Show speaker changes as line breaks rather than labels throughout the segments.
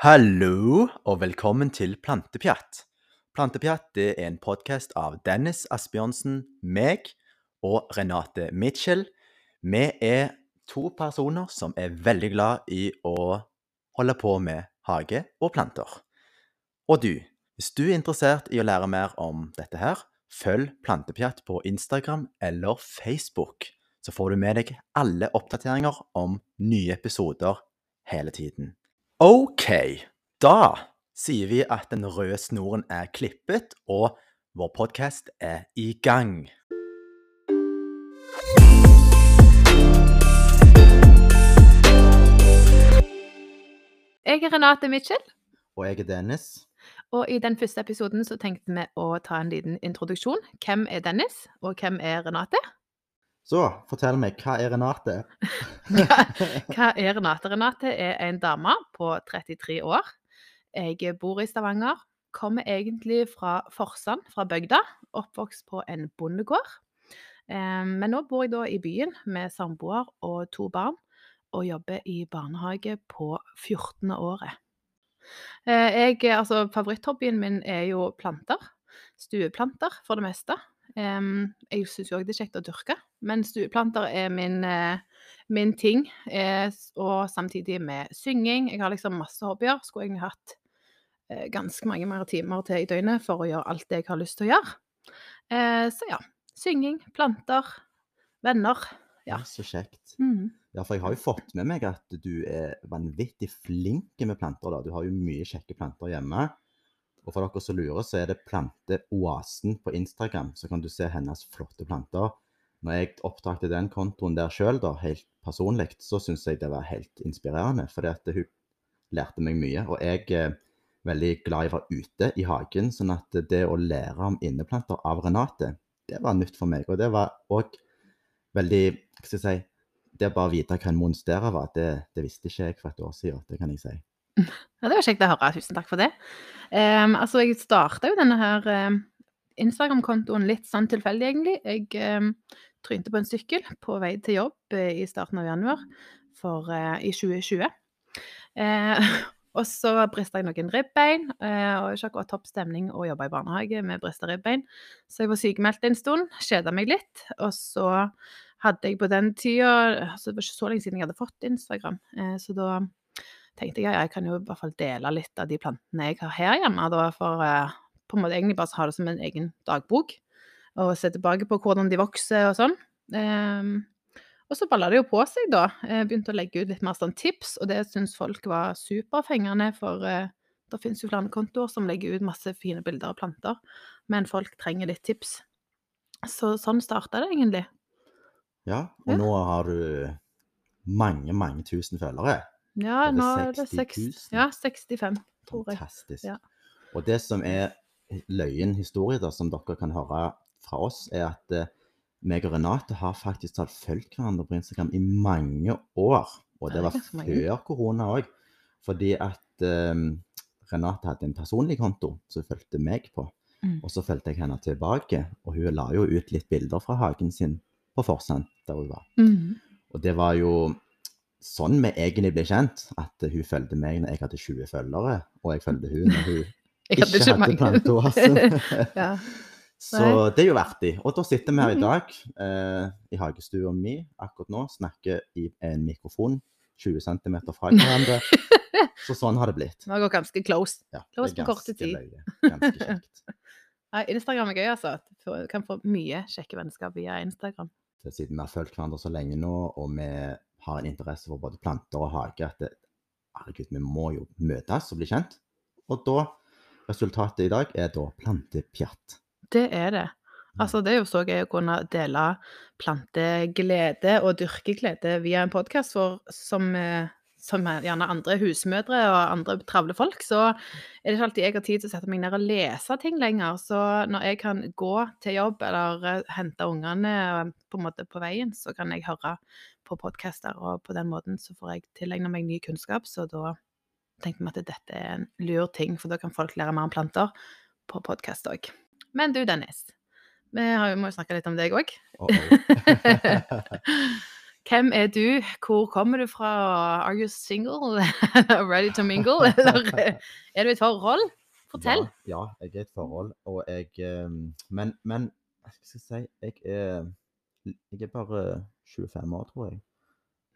Hallo, og velkommen til Plantepjatt. Plantepjatt er en podkast av Dennis Asbjørnsen, meg og Renate Mitchell. Vi er to personer som er veldig glad i å holde på med hage og planter. Og du, hvis du er interessert i å lære mer om dette her, følg Plantepjatt på Instagram eller Facebook, så får du med deg alle oppdateringer om nye episoder hele tiden. OK, da sier vi at den røde snoren er klippet, og vår podkast er i gang.
Jeg er Renate Mitchell,
Og jeg er Dennis.
og i den første episoden så tenkte vi å ta en liten introduksjon. Hvem er Dennis, og hvem er Renate?
Så fortell meg, hva er Renate?
Hva, hva er Renate? Renate er en dame på 33 år. Jeg bor i Stavanger. Kommer egentlig fra Forsand, fra bygda. Oppvokst på en bondegård. Eh, Men nå bor jeg da i byen med samboer og to barn, og jobber i barnehage på 14. året. Eh, Jeg, altså, favoritthobbyen min er jo planter. Stueplanter, for det meste. Jeg syns òg det er kjekt å dyrke, men stueplanter er min, eh, min ting. Eh, og samtidig med synging. Jeg har liksom masse hobbyer. Skulle egentlig hatt eh, ganske mange mer timer til i døgnet for å gjøre alt det jeg har lyst til å gjøre. Så ja. Synging, planter, venner. Ja.
Så kjekt.
Mm.
Ja, for jeg har jo fått med meg at du er vanvittig flink med planter. da. Du har jo mye kjekke planter hjemme. Og for dere som lurer, så er det Planteoasen på Instagram. Så kan du se hennes flotte planter. Når jeg opptakte den kontoen der sjøl, helt personlig, så syns jeg det var helt inspirerende. Fordi at hun lærte meg mye. Og jeg er veldig glad i å være ute i hagen. Sånn at det å lære om inneplanter av Renate, det var nytt for meg. Og det var òg veldig Hva skal jeg si det å bare vite hva en monstera var, det, det visste ikke jeg for et år siden. Det kan jeg si.
Ja, det var kjekt å høre. Tusen takk for det. Um, altså, jeg starta jo denne her em, Instagram-kontoen litt sånn tilfeldig, egentlig. Jeg um, trynte på en sykkel på vei til jobb uh, i starten av januar for, uh, i 2020. Uh, og så brista jeg noen ribbein, eh, og ikke akkurat topp stemning å jobbe i barnehage med brista ribbein. Så jeg var sykemeldt en stund, kjeda meg litt. Og så hadde jeg på den tida altså Det var ikke så lenge siden jeg hadde fått Instagram, eh, så da tenkte jeg ja, jeg kan jo i hvert fall dele litt av de plantene jeg har her hjemme, da, for eh, på en måte egentlig bare ha det som en egen dagbok. Og se tilbake på hvordan de vokser og sånn. Um, og så balla det jo på seg, da. Jeg begynte å legge ut litt mer sånn tips, og det syns folk var superfengende, for uh, det finnes jo flere kontoer som legger ut masse fine bilder av planter, men folk trenger litt tips. Så sånn starta det egentlig.
Ja, og
Ja.
nå har du mange, mange tusen følgere.
Ja, nå er det
60
seks,
000.
ja, 65, tror jeg.
Fantastisk.
Ja.
Og det som er løyen historie, da, som dere kan høre fra oss, er at eh, meg og Renate har faktisk tatt fulgt hverandre på Instagram i mange år. Og det var før korona òg. Fordi at eh, Renate hadde en personlig konto som hun fulgte meg på.
Mm.
Og så fulgte jeg henne tilbake, og hun la jo ut litt bilder fra hagen sin på Forsand, der hun var.
Mm.
Og det var jo sånn vi egentlig ble kjent, at hun fulgte meg når jeg hadde 20 følgere, og jeg fulgte hun når hun ikke
hadde
hadde
mange. ja.
Så det er jo artig. Og da sitter vi her i
Mhm.
dag eh, i hagestua mi akkurat nå, snakker i en mikrofon 20 cm fra hverandre. Så sånn har det blitt.
Det har gått ganske close.
Ja,
Close på korte tid.
løye. Ganske kjekt.
Nei, Instagram er gøy, altså. Du kan få mye kjekke vennskap via Instagram.
Siden vi har fulgt hverandre så lenge nå, og vi har en interesse for både planter og hage, at det, herregud, vi må jo møtes og bli kjent. Og da, resultatet i dag er da plantepjatt.
Det er det. Altså, det er jo så gøy å kunne dele planteglede og dyrkeglede via en podkast, for som, eh, som er gjerne andre husmødre og andre travle folk, så er det ikke alltid jeg har tid til å sette meg ned og lese ting lenger. Så når jeg kan gå til jobb eller eh, hente ungene eh, på på veien, så kan jeg høre på podcaster, og på den måten så får jeg tilegna meg ny kunnskap. Så da tenkte vi at dette er en lur ting, for da kan folk lære mer om planter på podkast òg. Men du, Dennis. Vi har må jo snakke litt om deg òg.
Uh -oh.
Hvem er du? Hvor kommer du fra? Are you single? Ready to mingle? Eller er du i et forhold? Fortell.
Ja, ja, jeg er i et forhold, og jeg eh, Men, men hva skal jeg si Jeg er, jeg er bare 25 år, tror jeg.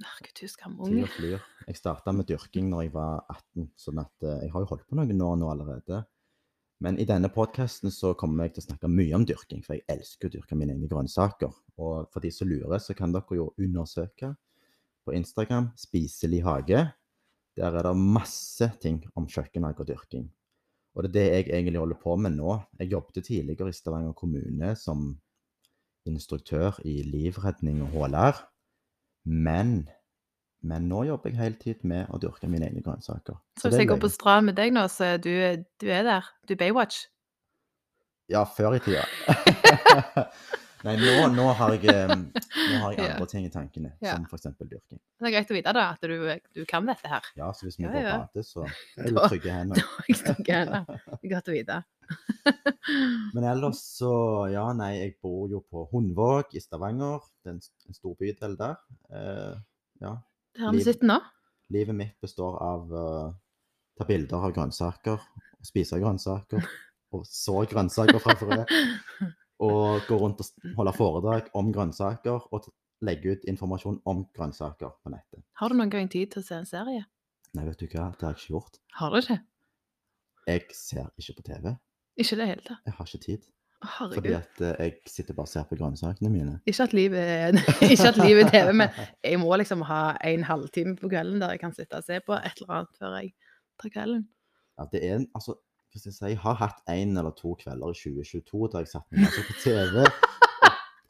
Herregud, du skal skamung.
Tida flyr. Jeg starta med dyrking når jeg var 18, sånn at eh, jeg har jo holdt på noen år nå allerede. Men i denne podkasten så kommer jeg til å snakke mye om dyrking, for jeg elsker å dyrke mine egne grønnsaker. Og for de som lurer, så kan dere jo undersøke på Instagram 'Spiselig hage'. Der er det masse ting om kjøkkenhage og dyrking. Og det er det jeg egentlig holder på med nå. Jeg jobbet tidligere i Stavanger kommune som instruktør i livredning og HLR. Men, men nå jobber jeg heltid med å dyrke mine egne grønnsaker.
Så hvis jeg går på strand med deg nå, så du, du er der. Du er Baywatch.
Ja, før i tida. Nei, nå, nå, har jeg, eh, nå har jeg andre ting i tankene,
Ja.
som f.eks. dyrking.
Det er greit å vite da, at du, du kan dette her.
Ja, så hvis vi
Ja,
går
ja.
og bader, så er du trygge hender.
Da er jeg trygge hender. Er godt å vite.
Men ellers så Ja, nei, jeg bor jo på Hundvåg i Stavanger. Det er en, en stor bydel der. Eh, ja.
Her vi sitter nå.
Livet mitt består av å ta bilder av grønnsaker, spise grønnsaker, og så grønnsaker fra frø. Og gå rundt og holde foredrag om grønnsaker, og legge ut informasjon om grønnsaker på nettet.
Har du noen gang tid til å se en serie?
Nei, vet du hva, det har jeg ikke gjort.
Har du ikke?
Jeg ser ikke på TV.
Ikke det hele tatt.
Jeg har ikke tid.
Herregud.
Fordi at eh, jeg sitter bare og ser på grønnsakene mine.
Ikke at livet er TV, men jeg må liksom ha en halvtime på kvelden der jeg kan sitte og se på et eller annet før jeg tar kvelden.
Ja, det er en, altså, skal jeg si, jeg har hatt en eller to kvelder i 2022 der jeg satt meg altså på TV.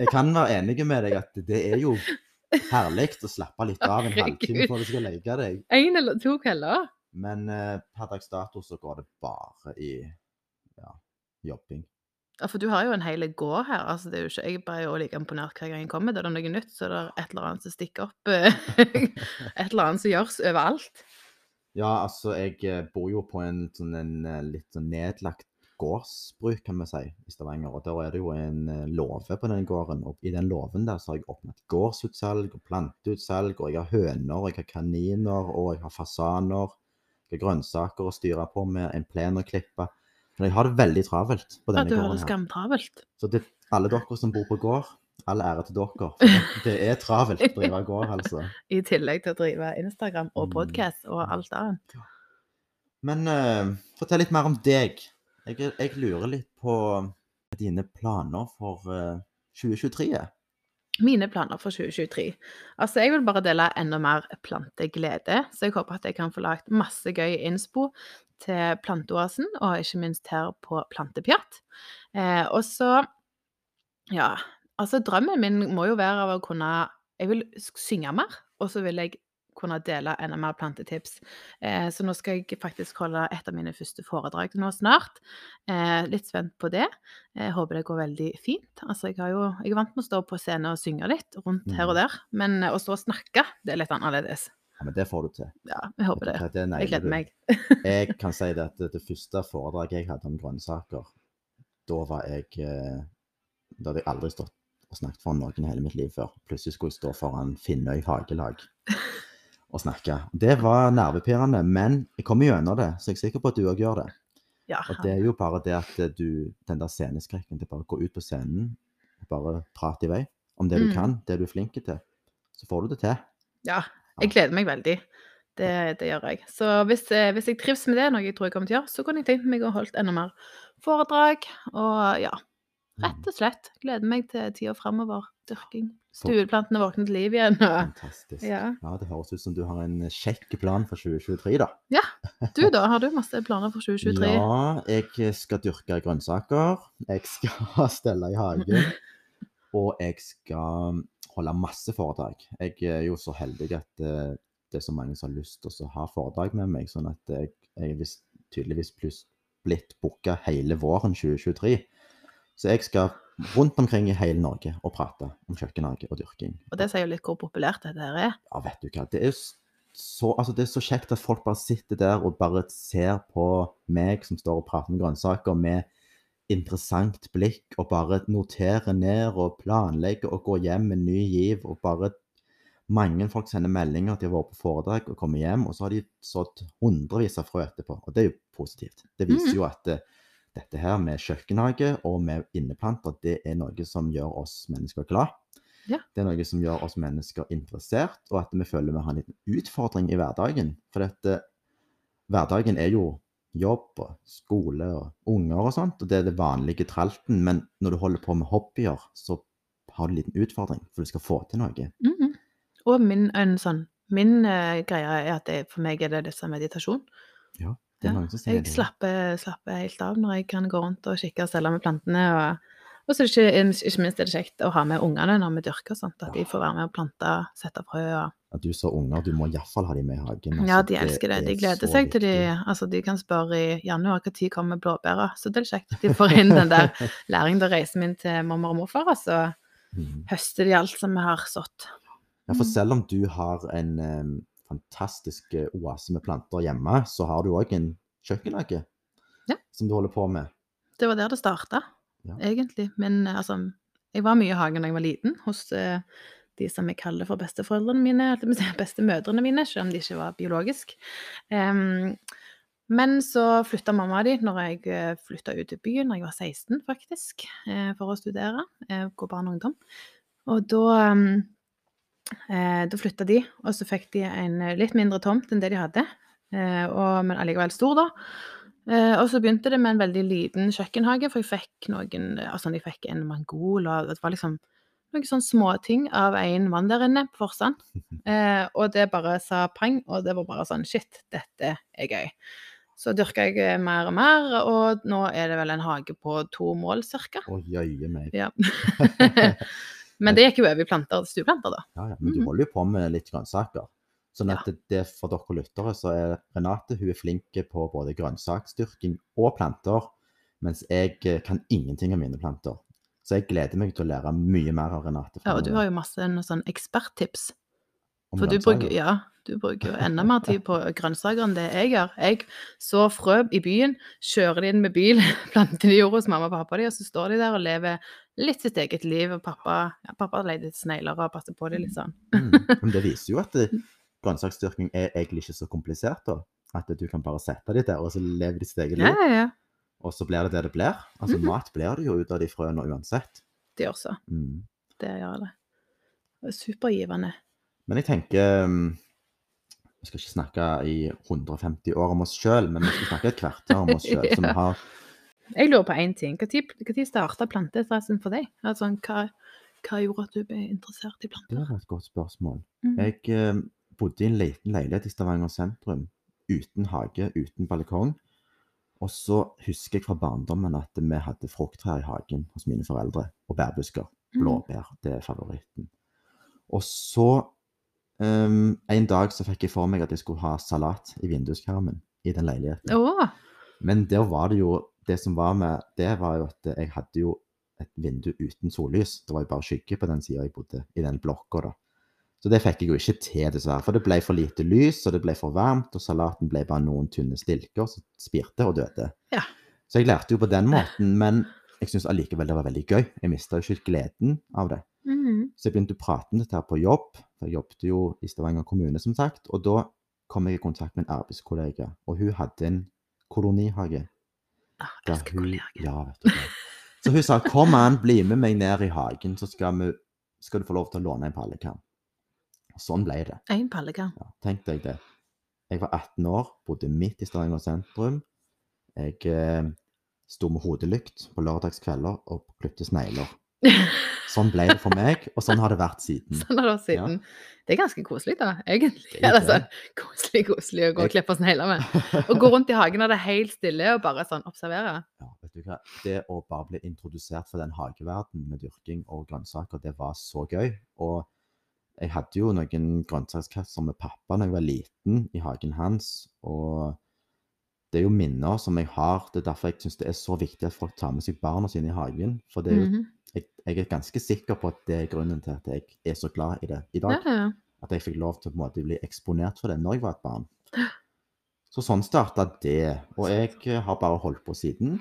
Jeg kan være enig med deg at det er jo herlig å slappe litt av en halvtime før du skal legge deg.
En eller to kvelder?
Men eh, per dags dato så går det bare i jobbing.
Ja, for du har jo en hel gård her. altså det er jo ikke, Jeg er jo like imponert hver gang jeg kommer. Det er det noe nytt, så det er et eller annet som stikker opp. eh, et eller annet som gjøres overalt.
Ja, altså jeg eh, bor jo på en sånn en eh, litt sånn nedlagt gårdsbruk, kan vi si, i Stavanger. Og der er det jo en låve på den gården. Og i den låven der så har jeg åpnet gårdsutsalg og planteutsalg, og jeg har høner, jeg har kaniner, og jeg har fasaner. Jeg har grønnsaker å styre på med en plen å klippe. Men jeg har det veldig travelt på denne gården.
Ja, du har det skamtravelt.
Så det, alle dere som bor på gård, all ære til dere. Det- er travelt å drive gård, altså.
I tillegg til å drive Instagram og
Mm.
podkast og alt annet.
Men uh, fortell litt mer om deg. Jeg, jeg lurer litt på dine planer for uh, 2023.
Mine planer for 2023. Altså, jeg vil bare dele enda mer planteglede, så jeg håper at jeg kan få lagt masse gøy innspo til Planteoasen, og ikke minst her på Plantepjatt. Eh, og så Ja, altså drømmen min må jo være av å kunne Jeg vil synge mer, og så vil jeg kunne dele enda mer plantetips. Eh, så nå skal jeg faktisk holde et av mine første foredrag nå snart. Eh, litt spent på det. Jeg håper det går veldig fint. Altså, jeg, har jo, jeg er vant med å stå på scenen og synge litt rundt her og
Mm.
der, men å stå og snakke, det er litt annerledes.
Ja, men det får du til.
Ja, jeg håper det.
Det
Jeg gleder meg.
Jeg kan si det at det, det første foredraget jeg hadde om grønnsaker, da var jeg eh, Da hadde jeg aldri stått og snakket foran noen i hele mitt liv før. Plutselig skulle jeg stå foran Finnøy hagelag og snakke. Det var nervepirrende, men jeg kom gjennom det, så jeg er sikker på at du òg gjør det.
Ja,
Og det er jo bare det at du, den der sceneskrekken, det bare å gå ut på scenen og bare prate i vei om det du
Mm.
kan, det du er flink til. Så får du det til.
ja, jeg gleder meg veldig. Det, det gjør jeg. Så hvis, eh, hvis jeg trives med det, noe jeg tror jeg kommer til å gjøre, så kunne jeg tenkt meg å holdt enda mer foredrag. Og ja, rett og slett. Gleder meg til tida framover. Dyrking. Stueplantene våkner til liv igjen. Og
Fantastisk.
Ja.
Ja, det høres ut som du har en kjekk plan for 2023, da. Ja.
du, da? Har du masse planer for 2023?
Ja, jeg skal dyrke grønnsaker. Jeg skal stelle i hagen. Og jeg skal holde masse foredrag. Jeg er jo så heldig at eh, det er så mange som har lyst til å ha foredrag med meg, sånn at jeg, jeg er tydeligvis blitt booka hele våren 2023. Så jeg skal rundt omkring i hele Norge og prate om kjøkkenhage og dyrking.
Og det sier jo litt hvor populært dette her er.
Ja, vet du hva. Det er, så, altså, det er så kjekt at folk bare sitter der og bare ser på meg som står og prater om grønnsaker med interessant blikk, og bare noterer ned og planlegger og går hjem med ny giv og bare, Mange folk sender meldinger at de har vært på foredrag og kommer hjem, og så har de sådd hundrevis av frø etterpå. Og det er jo positivt. Det viser
Mhm.
jo at det, dette her med kjøkkenhage og med inneplanter, det er noe som gjør oss mennesker glad.
Ja.
Det er noe som gjør oss mennesker interessert, og at vi føler vi har en liten utfordring i hverdagen. For dette, hverdagen er jo jobb og skole og unger og sånt, og det er det vanlige tralten. Men når du holder på med hobbyer, så har du en liten utfordring, for du skal få til noe.
Mhm. Og min, en sånn, min uh, greie er at det, for meg er det disse meditasjon.
Ja, Det er
Ja,
noen som sier
Jeg
det.
slapper, slapper helt av når jeg kan gå rundt og kikke og stelle med plantene. Og, og så er det ikke, ikke minst er det kjekt å ha med ungene når vi dyrker og sånt, at de får være med og plante, sette frø og
At du sa unger, du må iallfall ha dem med i hagen.
Ja,
altså,
de elsker det. De
er
gleder seg til de. Altså, de kan spørre i januar når kommer blåbæra. Så det er kjekt. De får inn den der læringen. Da reiser vi inn til mormor og morfar, og så
mm.
høster de alt som vi har sådd.
Ja, for
Mm.
selv om du har en um, fantastisk eh, oase med planter hjemme, så har du òg en kjøkkenhage
Ja.
som du holder på med.
Det var der det starta,
Ja.
egentlig. Men eh, altså, jeg var mye i hagen da jeg var liten, hos eh, de som jeg kaller for besteforeldrene mine, bestemødrene mine, selv om de ikke var biologisk. Um, men så flytta mamma di når jeg flytta ut til byen, da jeg var 16 faktisk, eh, for å studere, eh, gå barn og ungdom. Og da eh, Da flytta de, og så fikk de en eh, litt mindre tomt enn det de hadde, eh, og, men allikevel stor, da. Eh, og så begynte det med en veldig liten kjøkkenhage, for jeg fikk noen Altså, jeg fikk en mangol, og det var liksom noen sånne småting av en mann der inne på Forsand. Eh, og det bare sa pang, og det var bare sånn Shit, dette er gøy. Så dyrka jeg eh, mer og mer, og nå er det vel en hage på to mål, cirka.
Å, jøye meg.
Ja. Men det gikk jo over i planter, stueplanter, da.
Ja, ja, men du
Mhm.
holder jo på med litt grønnsaker. Sånn at det, det for dere lyttere, så er Renate hun er flink på både grønnsaksdyrking og planter, mens jeg eh, kan ingenting om mine planter. Så jeg gleder meg til å lære mye mer av Renate.
Ja, og du har jo masse sånn eksperttips. For du bruker, ja, du bruker jo enda mer tid på grønnsaker enn det jeg gjør. Jeg så frø i byen, kjører de inn med bil, planter de jorda hos mamma og pappa, de, og så står de der og lever litt sitt eget liv. Og pappa, ja, pappa leter etter snegler og passer på dem litt sånn.
Mm. Men det viser jo at det, grønnsaksdyrking er egentlig ikke så komplisert, da. At du kan bare sette dem der, og så lever de sitt eget liv.
Ja, ja, ja.
Og så blir det det det blir. Altså,
Mhm.
mat blir det jo ut av de frøene uansett.
Det gjør så.
Mm.
Det gjør det. Det er supergivende.
Men jeg tenker um, Vi skal ikke snakke i 150 år om oss sjøl, men vi skal snakke et kvarter om oss sjøl. Vi
Ja.
har
Jeg lurer på én ting. Når starta planteinteressen for deg? Altså, hva, hva gjorde at du ble interessert i planter?
Det er et godt spørsmål.
Mhm.
Jeg eh, bodde i en liten leilighet i Stavanger sentrum. Uten hage, uten balkong. Og så husker jeg fra barndommen at vi hadde frukttrær i hagen hos mine foreldre. Og bærbusker.
Mhm.
Blåbær. Det er favoritten. Og så um, En dag så fikk jeg for meg at jeg skulle ha salat i vinduskarmen i den leiligheten.
Oh.
Men der var det jo Det som var med det, var jo at jeg hadde jo et vindu uten sollys. Det var jo bare skygge på den sida jeg bodde, i den blokka, da. Så det fikk jeg jo ikke til, dessverre. For det ble for lite lys, og det ble for varmt, og salaten ble bare noen tynne stilker som spirte og døde.
Ja.
Så jeg lærte jo på den måten, men jeg syns allikevel det var veldig gøy. Jeg mista jo ikke gleden av det.
Mm.
Så jeg begynte å prate om dette her på jobb, for jeg jobbet jo i Stavanger kommune, som sagt. Og da kom jeg i kontakt med en arbeidskollega, og hun hadde en kolonihage.
Ah,
jeg
elsker kollegaer.
ja, vet du. Så hun sa 'kom an, bli med meg ned i hagen, så skal, vi, skal du få lov til å låne en pallekam'. Sånn ble det.
Én pallekam.
Ja, tenk deg det. Jeg var 18 år, bodde midt i Stavanger sentrum. Jeg eh, sto med hodelykt på lørdagskvelder og klipte snegler. Sånn ble det for meg, og sånn har det vært siden.
Sånn har det vært siden. Det er ganske koselig, da, egentlig.
Det er
sånn koselig, koselig å gå og klippe snegler med. Og gå rundt i hagen og det er helt stille og bare sånn observere.
Ja, vet du hva? Det å bare bli introdusert for den hageverdenen med dyrking og grønnsaker, det var så gøy. Og jeg hadde jo noen grønnsakskasser med pappa da jeg var liten i hagen hans. Og det er jo minner som jeg har. Det er derfor jeg syns det er så viktig at folk tar med seg barna sine i hagen. For det er jo,
Mhm.
jeg, jeg er ganske sikker på at det er grunnen til at jeg er så glad i det i dag.
ja.
At jeg fikk lov til å måte bli eksponert for det når jeg var et barn. Så sånn starta det. Og jeg eh, har bare holdt på siden.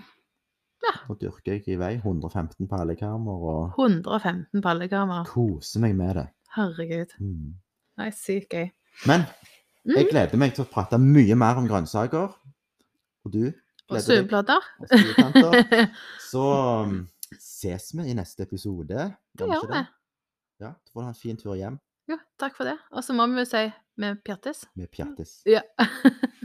Ja.
Nå dyrker jeg i vei 115 pallekarmer og
115 pallekarmer.
koser meg med det.
Herregud.
Mm.
Nei, sykt gøy.
Men jeg
Mm.
gleder meg til å prate mye mer om grønnsaker. Og du
Og stueplater.
Så um, ses vi i neste episode.
Det gjør vi.
Ja, Du får ha en fin tur hjem
Ja, takk for det. Og så må vi jo si med Pjattis.
med Pjattis.
Ja.